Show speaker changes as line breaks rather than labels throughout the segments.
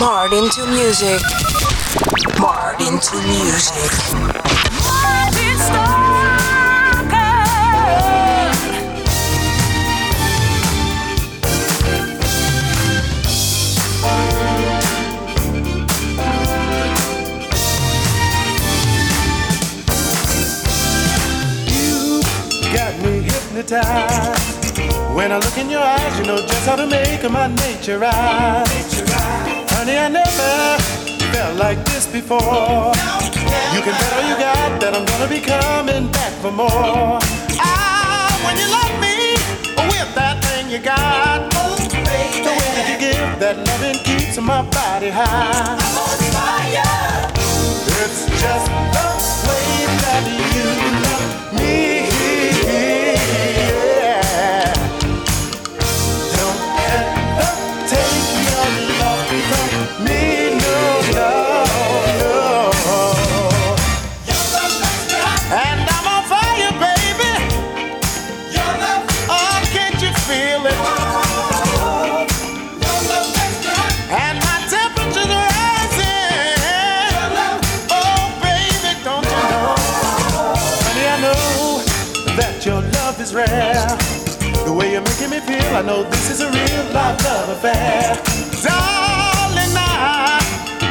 Marred into music. Marred into music. Martin
You got me hypnotized. When I look in your eyes, you know just how to make my nature rise. Honey, I never felt like this before. You can bet all you got that I'm gonna be coming back for more. Ah, when you love me with that thing you got, the way that you give that loving keeps my body high. It's just the way that you love me. I know this is a real life love affair. Darling, I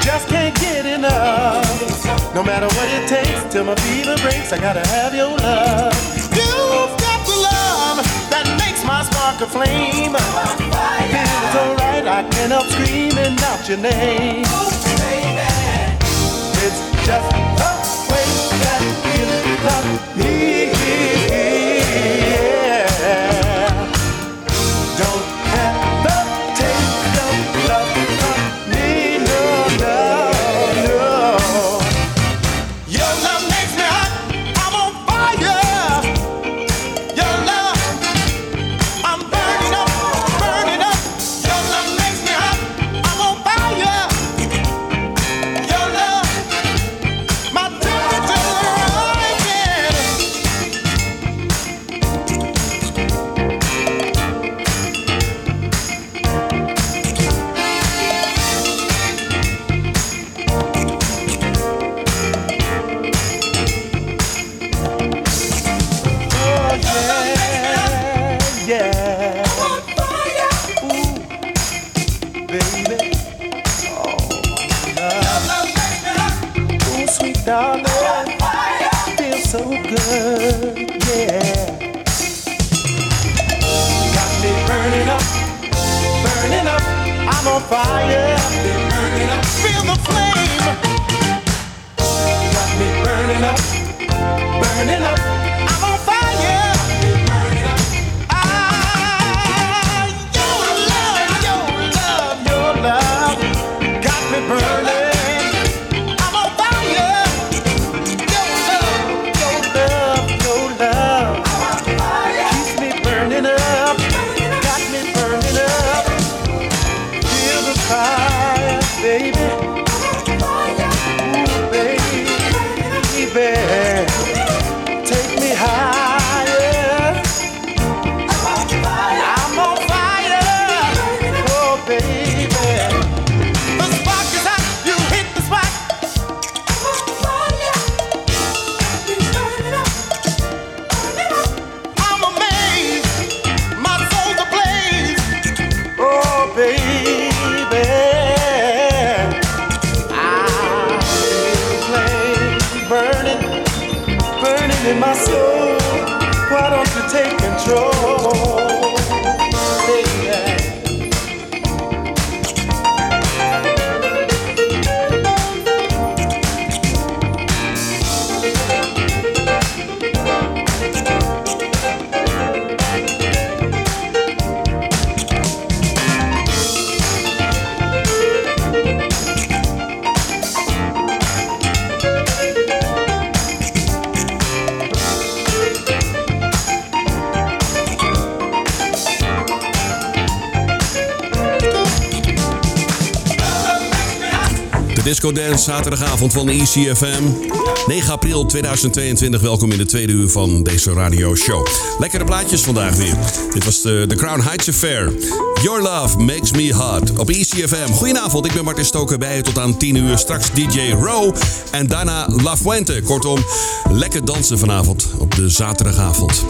just can't get enough. No matter what it takes till my fever breaks, I gotta have your love. You've got the love that makes my spark a flame. Feels alright, I can't help screaming out your name. It's just the way that you love me.
Disco zaterdagavond van ECFM. 9 april 2022. Welkom in de tweede uur van deze radio show. Lekkere plaatjes vandaag weer. Dit was de, de Crown Heights Affair. Your Love Makes Me Hot op ECFM. Goedenavond, ik ben Martin Stoker bij je tot aan 10 uur. Straks DJ Row en daarna La Fuente. Kortom, lekker dansen vanavond op de zaterdagavond.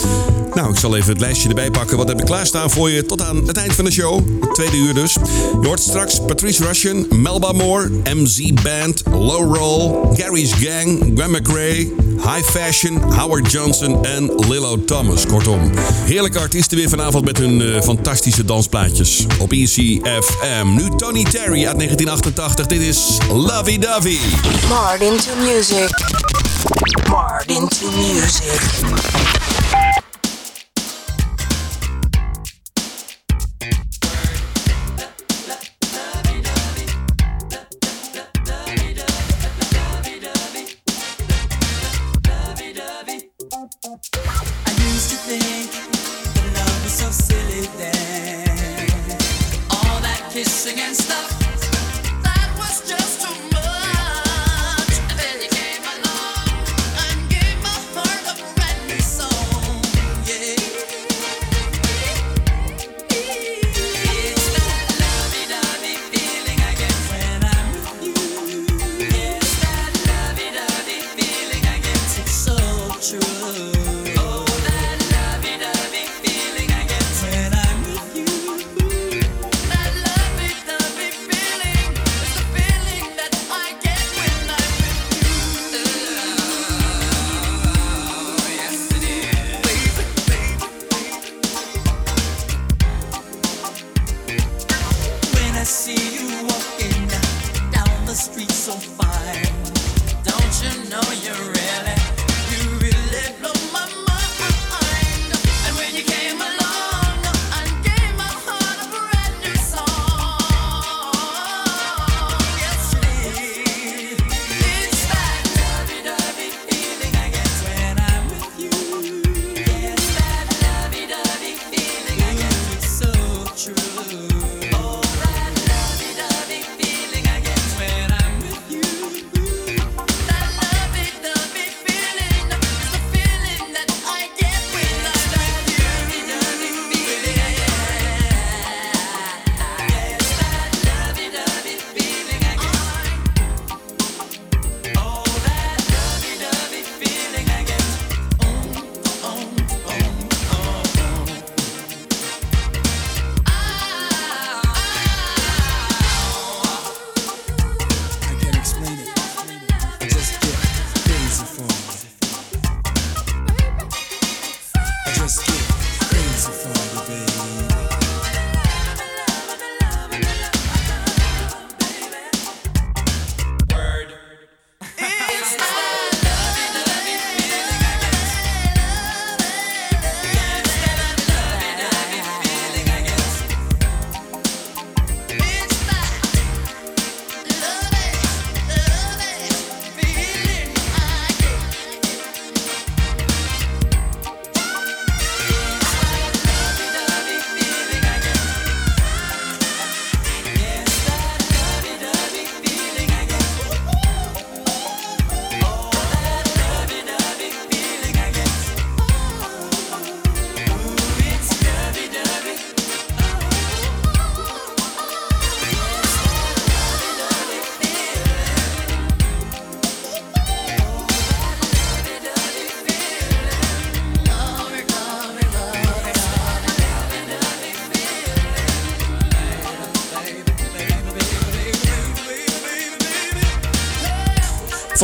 Nou, ik zal even het lijstje erbij pakken. Wat heb ik klaarstaan voor je tot aan het eind van de show? Tweede uur dus. Je hoort straks Patrice Russian, Melba Moore, MZ Band, Low Roll, Gary's Gang, Graham McRae, High Fashion, Howard Johnson en Lilo Thomas. Kortom, heerlijke artiesten weer vanavond met hun uh, fantastische dansplaatjes op ECFM. Nu Tony Terry uit 1988. Dit is Lovey Dovey.
Martin to music. Martin to music.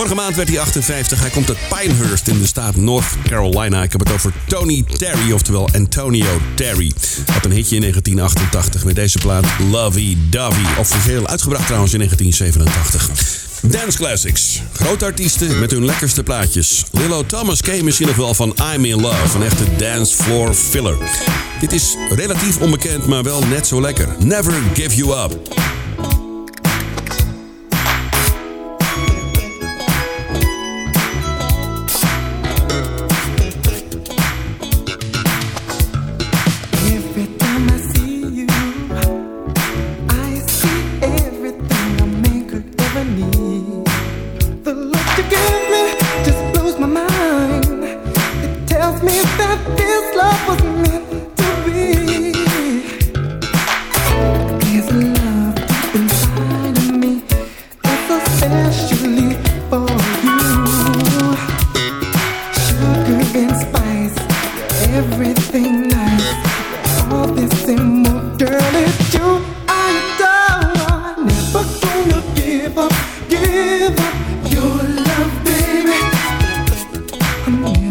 Vorige maand werd hij 58. Hij komt uit Pinehurst in de staat North Carolina. Ik heb het over Tony Terry, oftewel Antonio Terry. Had een hitje in 1988 met deze plaat Lovey Dovey. Officieel uitgebracht trouwens in 1987. Dance Classics. Grote artiesten met hun lekkerste plaatjes. Lilo Thomas je misschien nog wel van I'm in Love, een echte dance floor filler. Dit is relatief onbekend, maar wel net zo lekker. Never Give You Up.
Come on.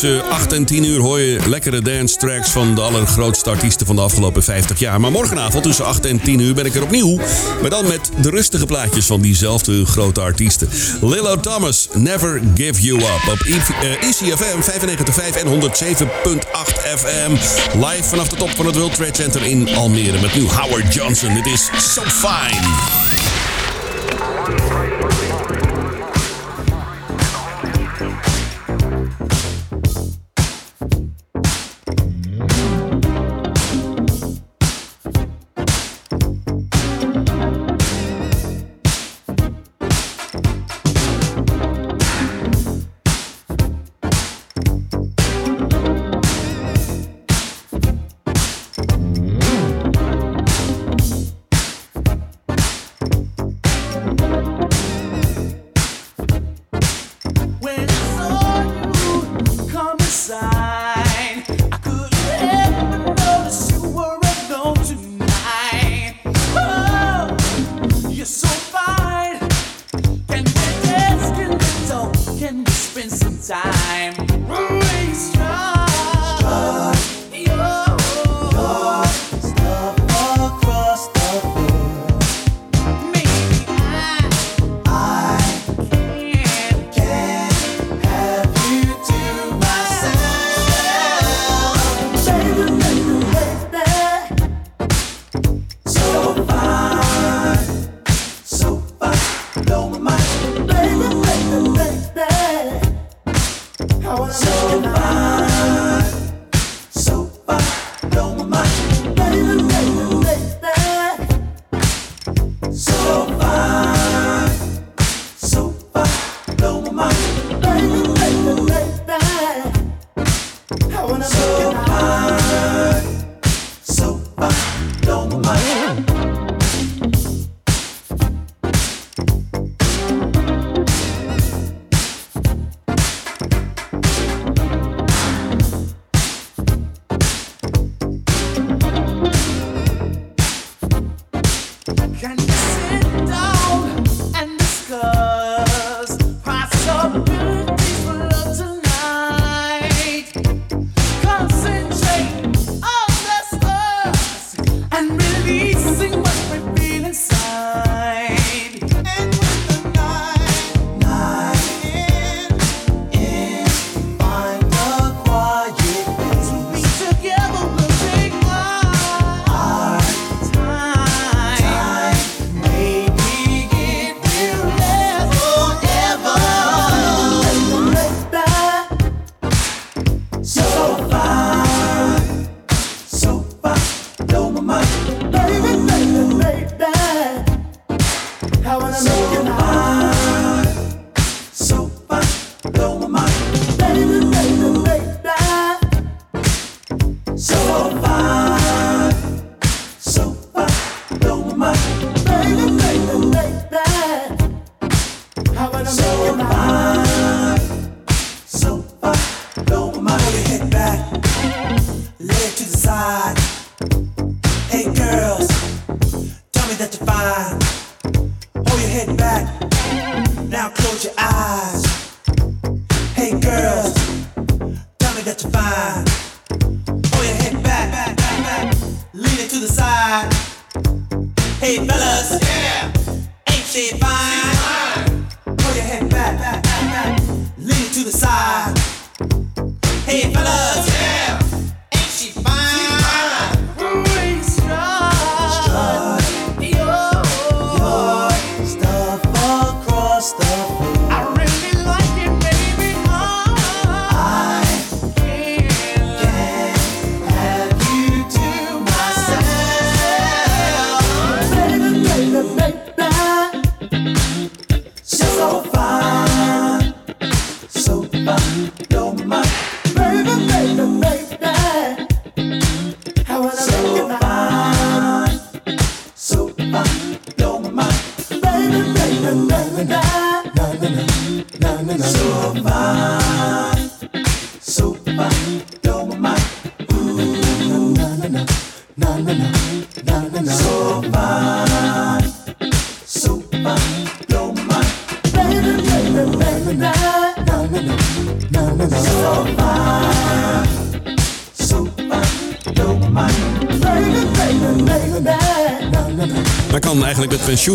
Tussen 8 en 10 uur hoor je lekkere dance tracks van de allergrootste artiesten van de afgelopen 50 jaar. Maar morgenavond tussen 8 en 10 uur ben ik er opnieuw. Maar dan met de rustige plaatjes van diezelfde grote artiesten. Lilo Thomas, Never Give You Up. Op ECFM 95.5 en 107.8 FM. Live vanaf de top van het World Trade Center in Almere. Met nu Howard Johnson. Dit is So Fine.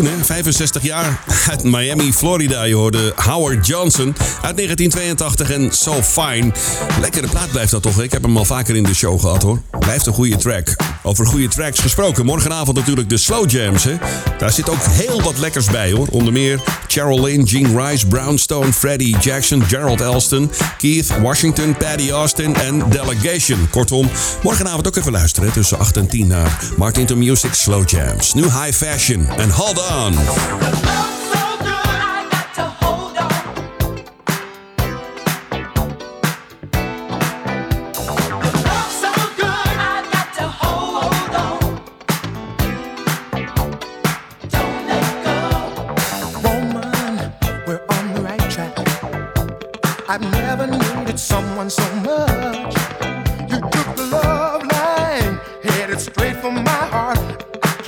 Pensioen, hè? 65 jaar uit Miami, Florida. Je hoorde Howard Johnson uit 1982 en So Fine. Lekkere plaat blijft dat toch? Ik heb hem al vaker in de show gehad hoor. Blijft een goede track. Over goede tracks gesproken. Morgenavond natuurlijk de Slow Jams. Hè? Daar zit ook heel wat lekkers bij hoor. Onder meer Cheryl Lynn, Gene Rice, Brownstone, Freddie Jackson, Gerald Elston, Keith Washington, Paddy Austin en Delegation. Kortom, morgenavond ook even luisteren tussen 8 en 10 naar Martin to Music Slow Jams. New High Fashion en Hold On.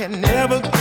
can never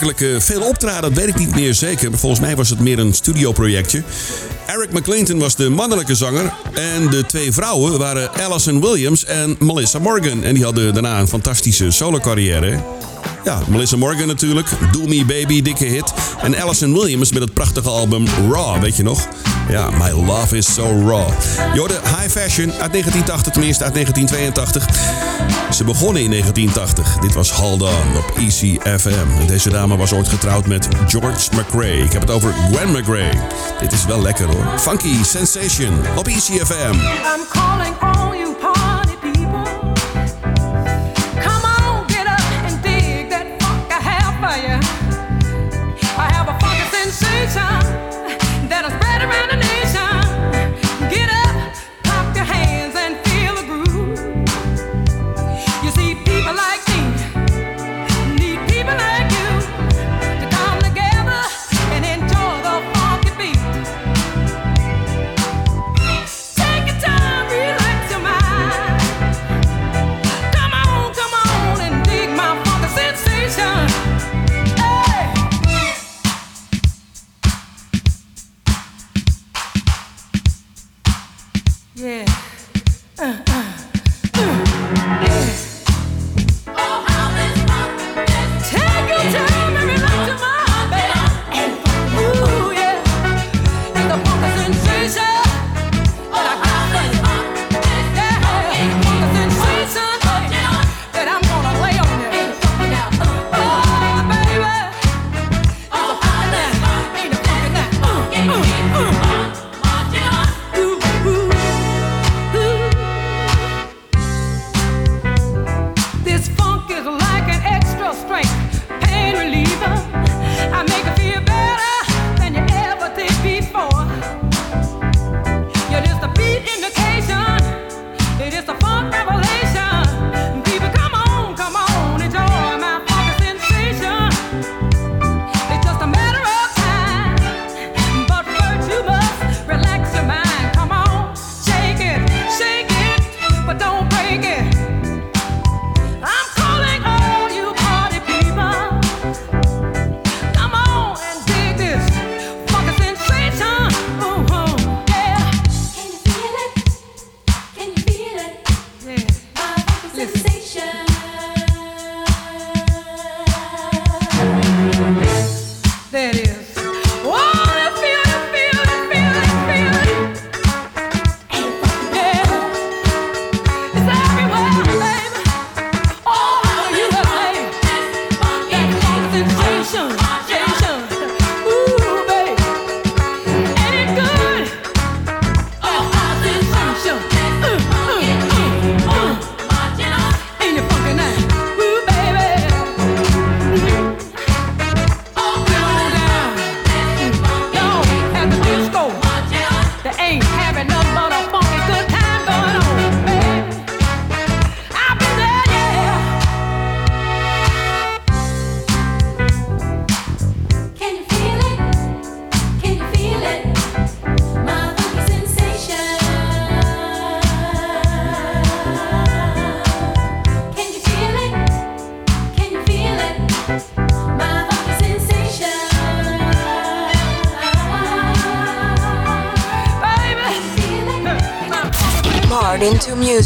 Eh, veel optraden, dat weet ik niet meer zeker. Volgens mij was het meer een studioprojectje. Eric McClinton was de mannelijke zanger. En de twee vrouwen waren Alison Williams en Melissa Morgan. En die hadden daarna een fantastische solo-carrière. Ja, Melissa Morgan natuurlijk. Do Me Baby, dikke hit. En Alison Williams met het prachtige album Raw, weet je nog? Ja, My Love Is So Raw. Jorde, High Fashion uit 1980, tenminste uit 1982. Ze begonnen in 1980. Dit was Hold On op ECFM. Deze dame was ooit getrouwd met George McRae. Ik heb het over Gwen McRae. Dit is wel lekker hoor. Funky Sensation op ECFM.
I'm calling on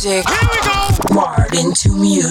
music. Here we go. Marred into music.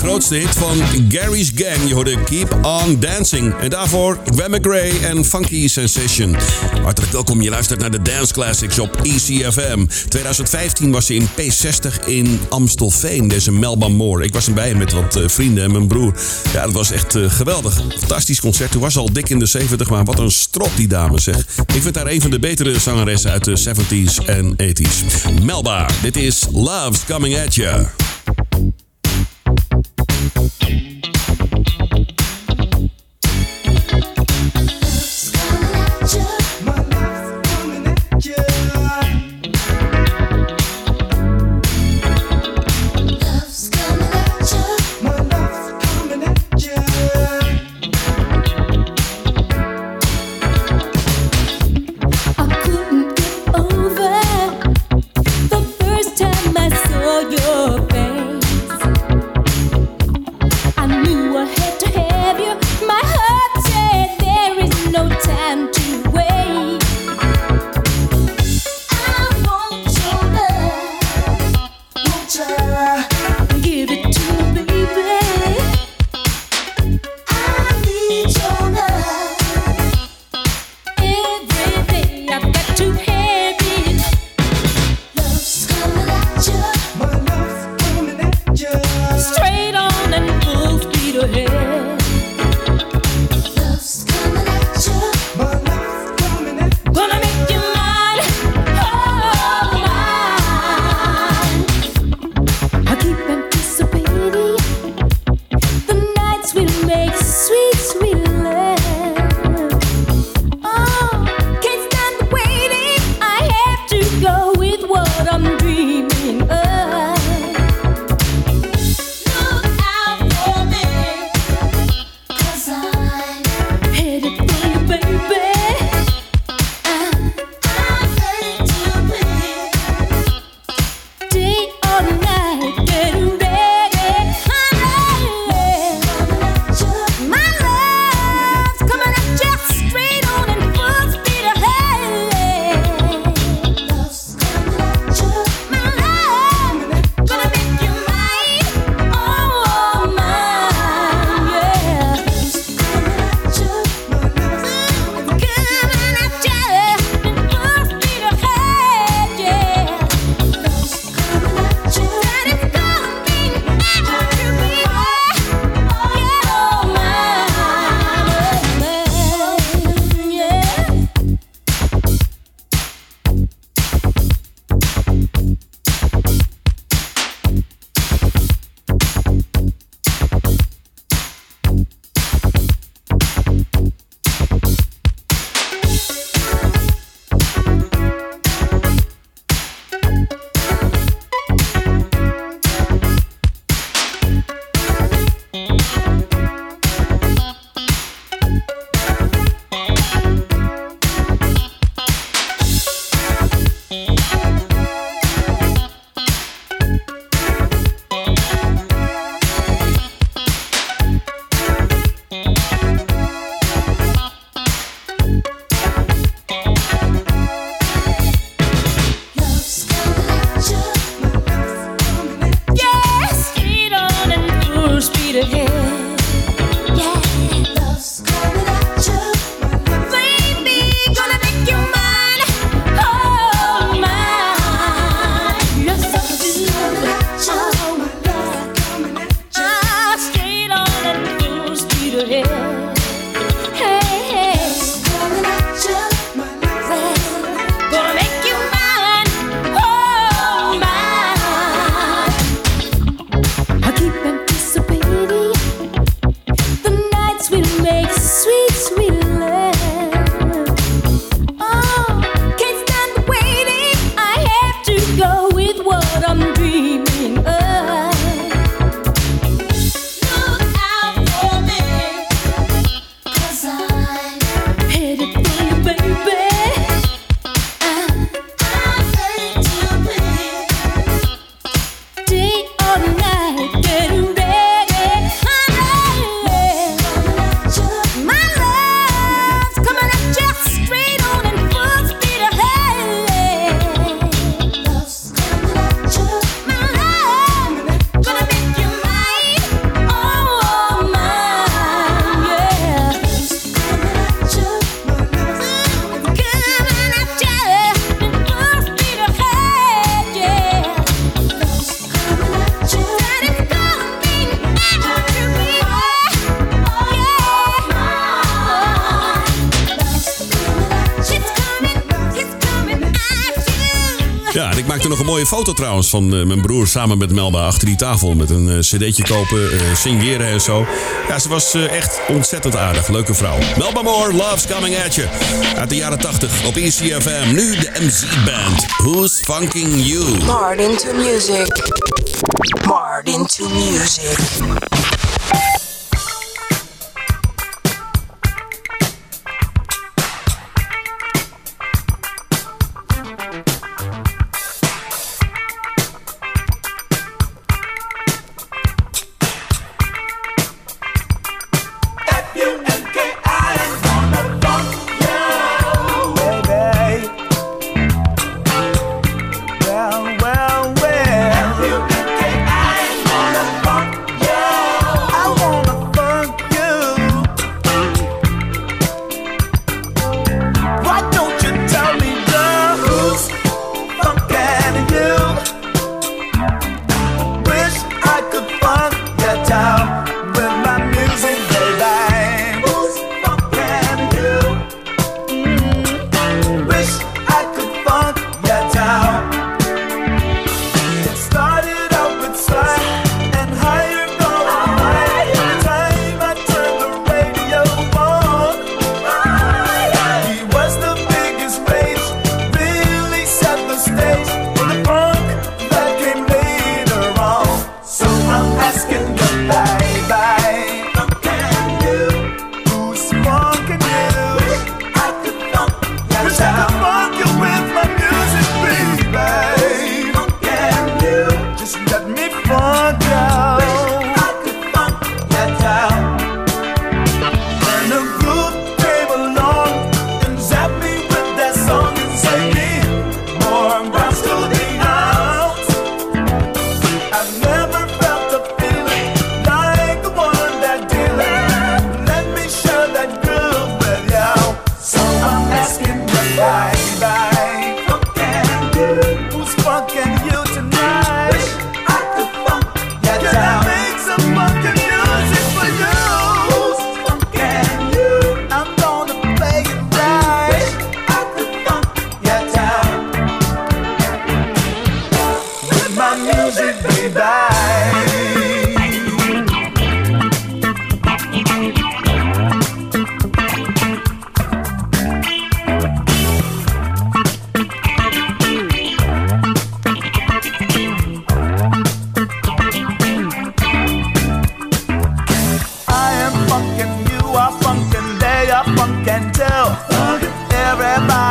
Grootste hit van Gary's Gang. Je hoorde Keep On Dancing. En daarvoor Gwen McRae en Funky Sensation. Hartelijk welkom, je luistert naar de Dance Classics op ECFM. 2015 was ze in P60 in Amstelveen, deze Melba Moore. Ik was erbij met wat eh, vrienden en mijn broer. Ja, dat was echt eh, geweldig. Fantastisch concert. Toen was al dik in de 70, maar wat een strop die dame zeg. Ik vind haar een van de betere zangeressen uit de 70s en 80s. Melba, dit is Love's Coming At Ya. mooie foto trouwens van eh, mijn broer samen met Melba achter die tafel. Met een uh, cd'tje kopen, eh, singeren en zo. Ja, ze was echt ontzettend aardig. Leuke vrouw. Melba Moore, Love's Coming At You. Uit de jaren 80 op ECFM. Nu de MC-band. Who's Funking You?
Martin to Music. Martin to Music.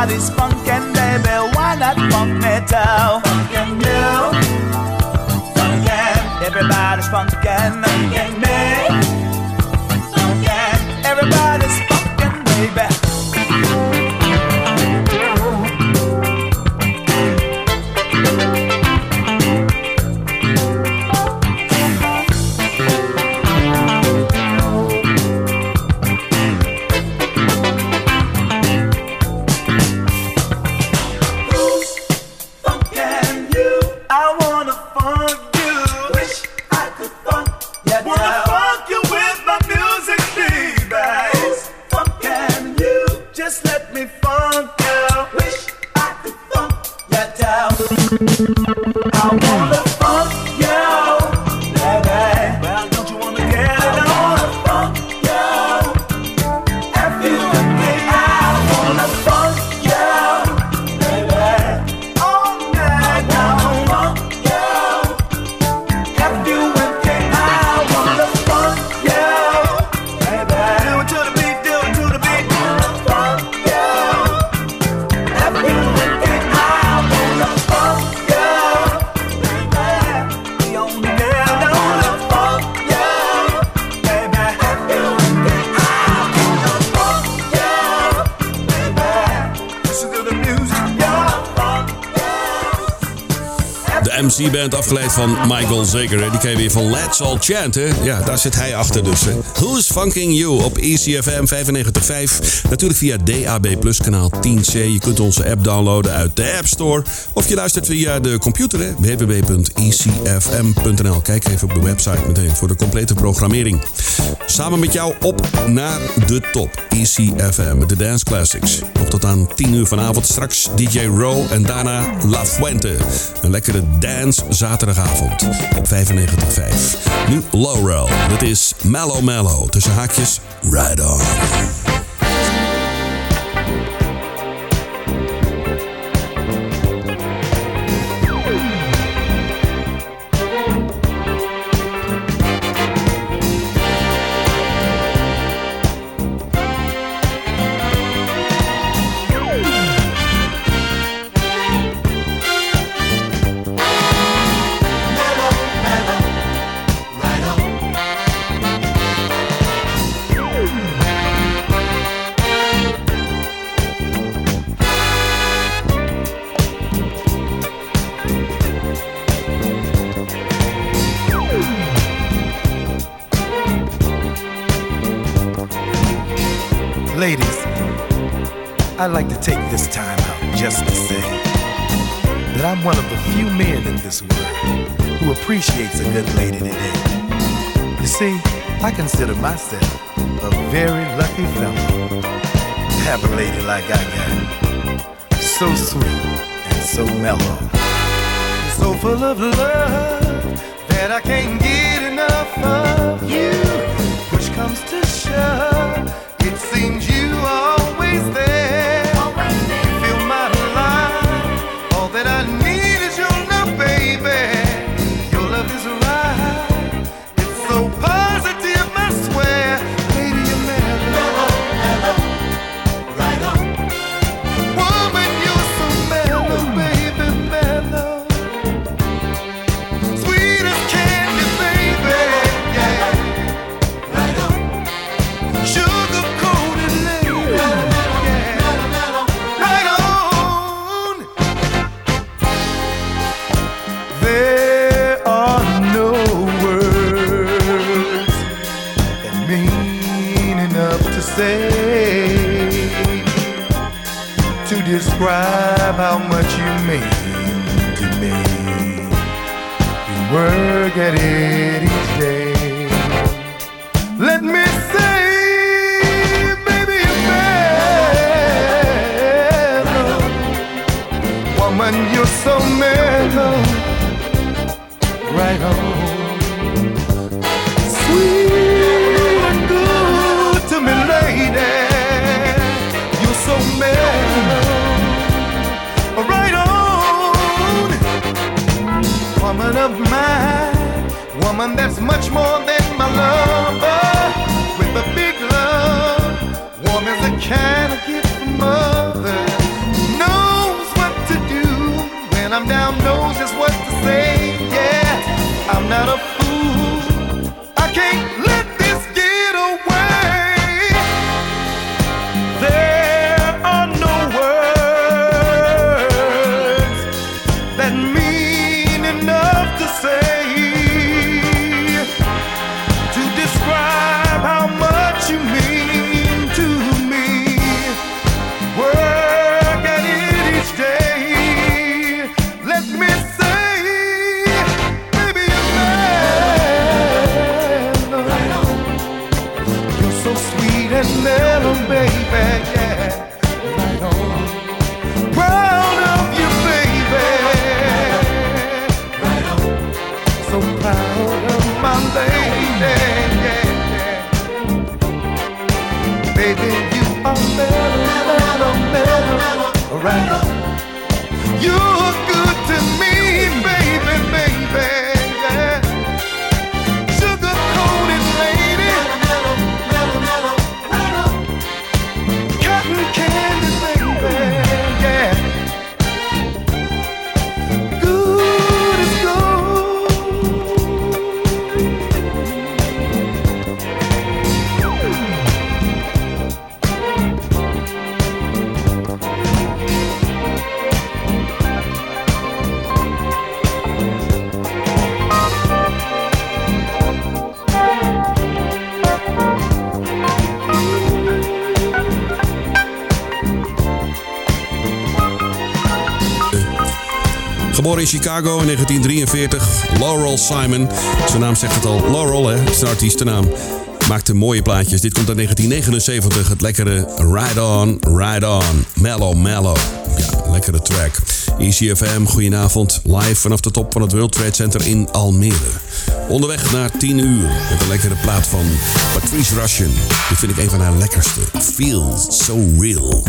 everybody's funkin', baby. Why not funk metal. too? Funkin' you, funkin'. Everybody's funkin'.
MC Band, afgeleid van Michael Zeker. Die ken je weer van Let's All Chant, hè? Ja, daar zit hij achter dus. Who's Funking You op ECFM 95.5. Natuurlijk via DAB Plus kanaal 10C. Je kunt onze app downloaden uit de App Store. Of je luistert via de computer, www.ecfm.nl. Kijk even op de website meteen voor de complete programmering. Samen met jou op naar de top. ECFM met de Dance Classics. Nog tot aan 10 uur vanavond. Straks DJ Row en daarna La Fuente. Een lekkere dance zaterdagavond op 95.5. Nu Laurel. Dit is Mellow Mellow. Tussen haakjes, Ride On.
This time out just to say that I'm one of the few men in this world who appreciates a good lady today. You see, I consider myself a very lucky fellow to have a lady like I got. So sweet and so mellow. So full of love that I can't get a
Geboren in Chicago in 1943. Laurel Simon. Zijn naam zegt het al. Laurel, hè? Zijn artiestennaam. Maakte mooie plaatjes. Dit komt uit 1979. Het lekkere Ride On, Ride On. Mellow, mellow. Ja, lekkere track. ECFM, goedenavond. Live vanaf de top van het World Trade Center in Almere. Onderweg naar 10 uur met een lekkere plaat van Patrice Russian. Dit vind ik een van haar lekkerste. Feels so real.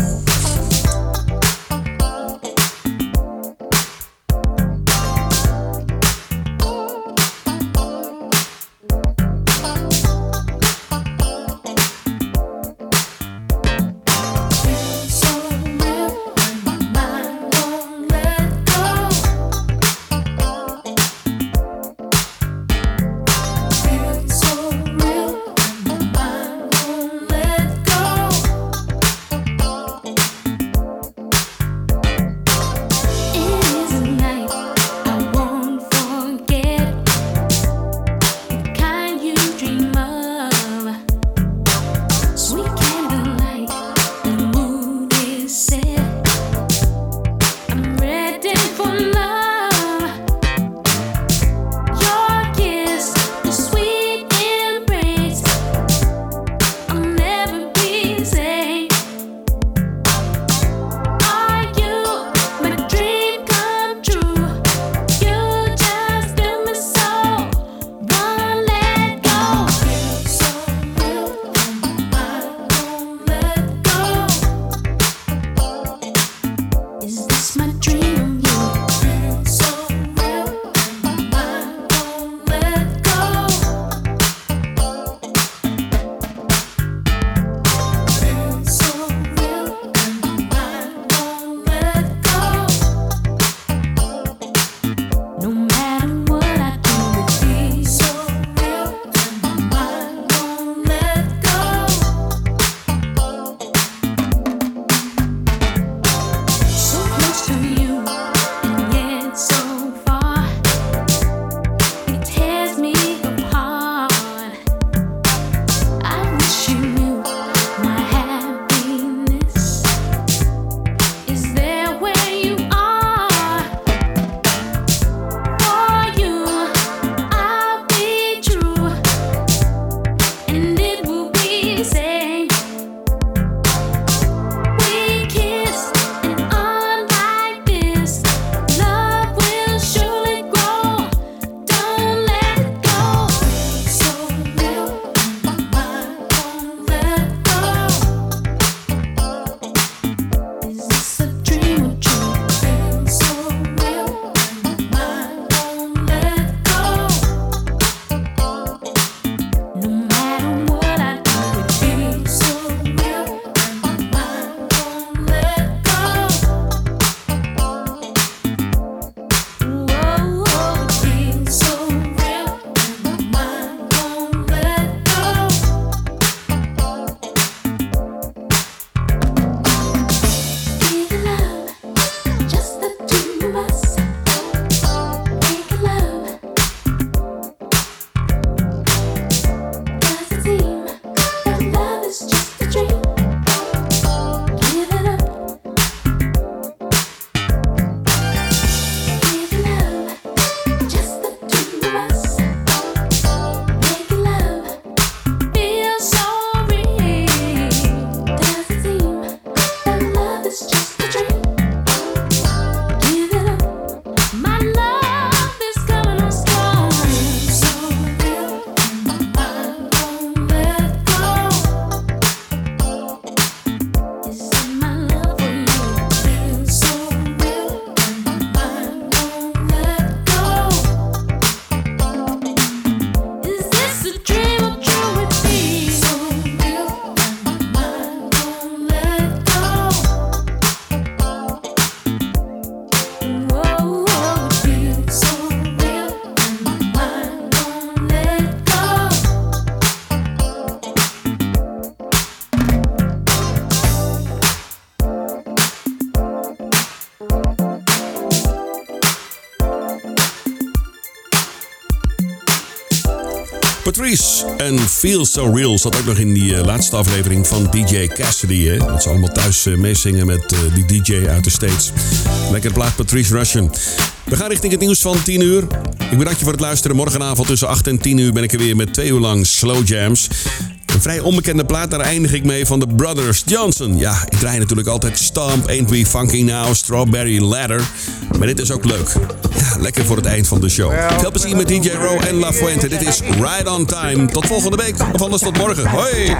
Feel So Real
zat ook nog in die eh, laatste aflevering van DJ Cassidy. Hè? Dat ze allemaal thuis eh, meezingen met eh, die DJ uit de States. Lekker plaat Patrice Russian. We gaan richting het nieuws van 10 uur. Ik bedank je voor het luisteren. Morgenavond tussen 8 en 10 uur ben ik er weer met twee uur lang Slow Jams. Een vrij onbekende plaat, daar eindig ik mee van de Brothers Johnson. Ja, ik draai natuurlijk altijd Stomp, Ain't We Funky Now, Strawberry Ladder. Maar dit is ook leuk. Lekker voor het eind van de show. Veel plezier met DJ Ro en La Fuente. Dit is Ride On Time. Tot volgende week, of anders tot morgen. Hoi!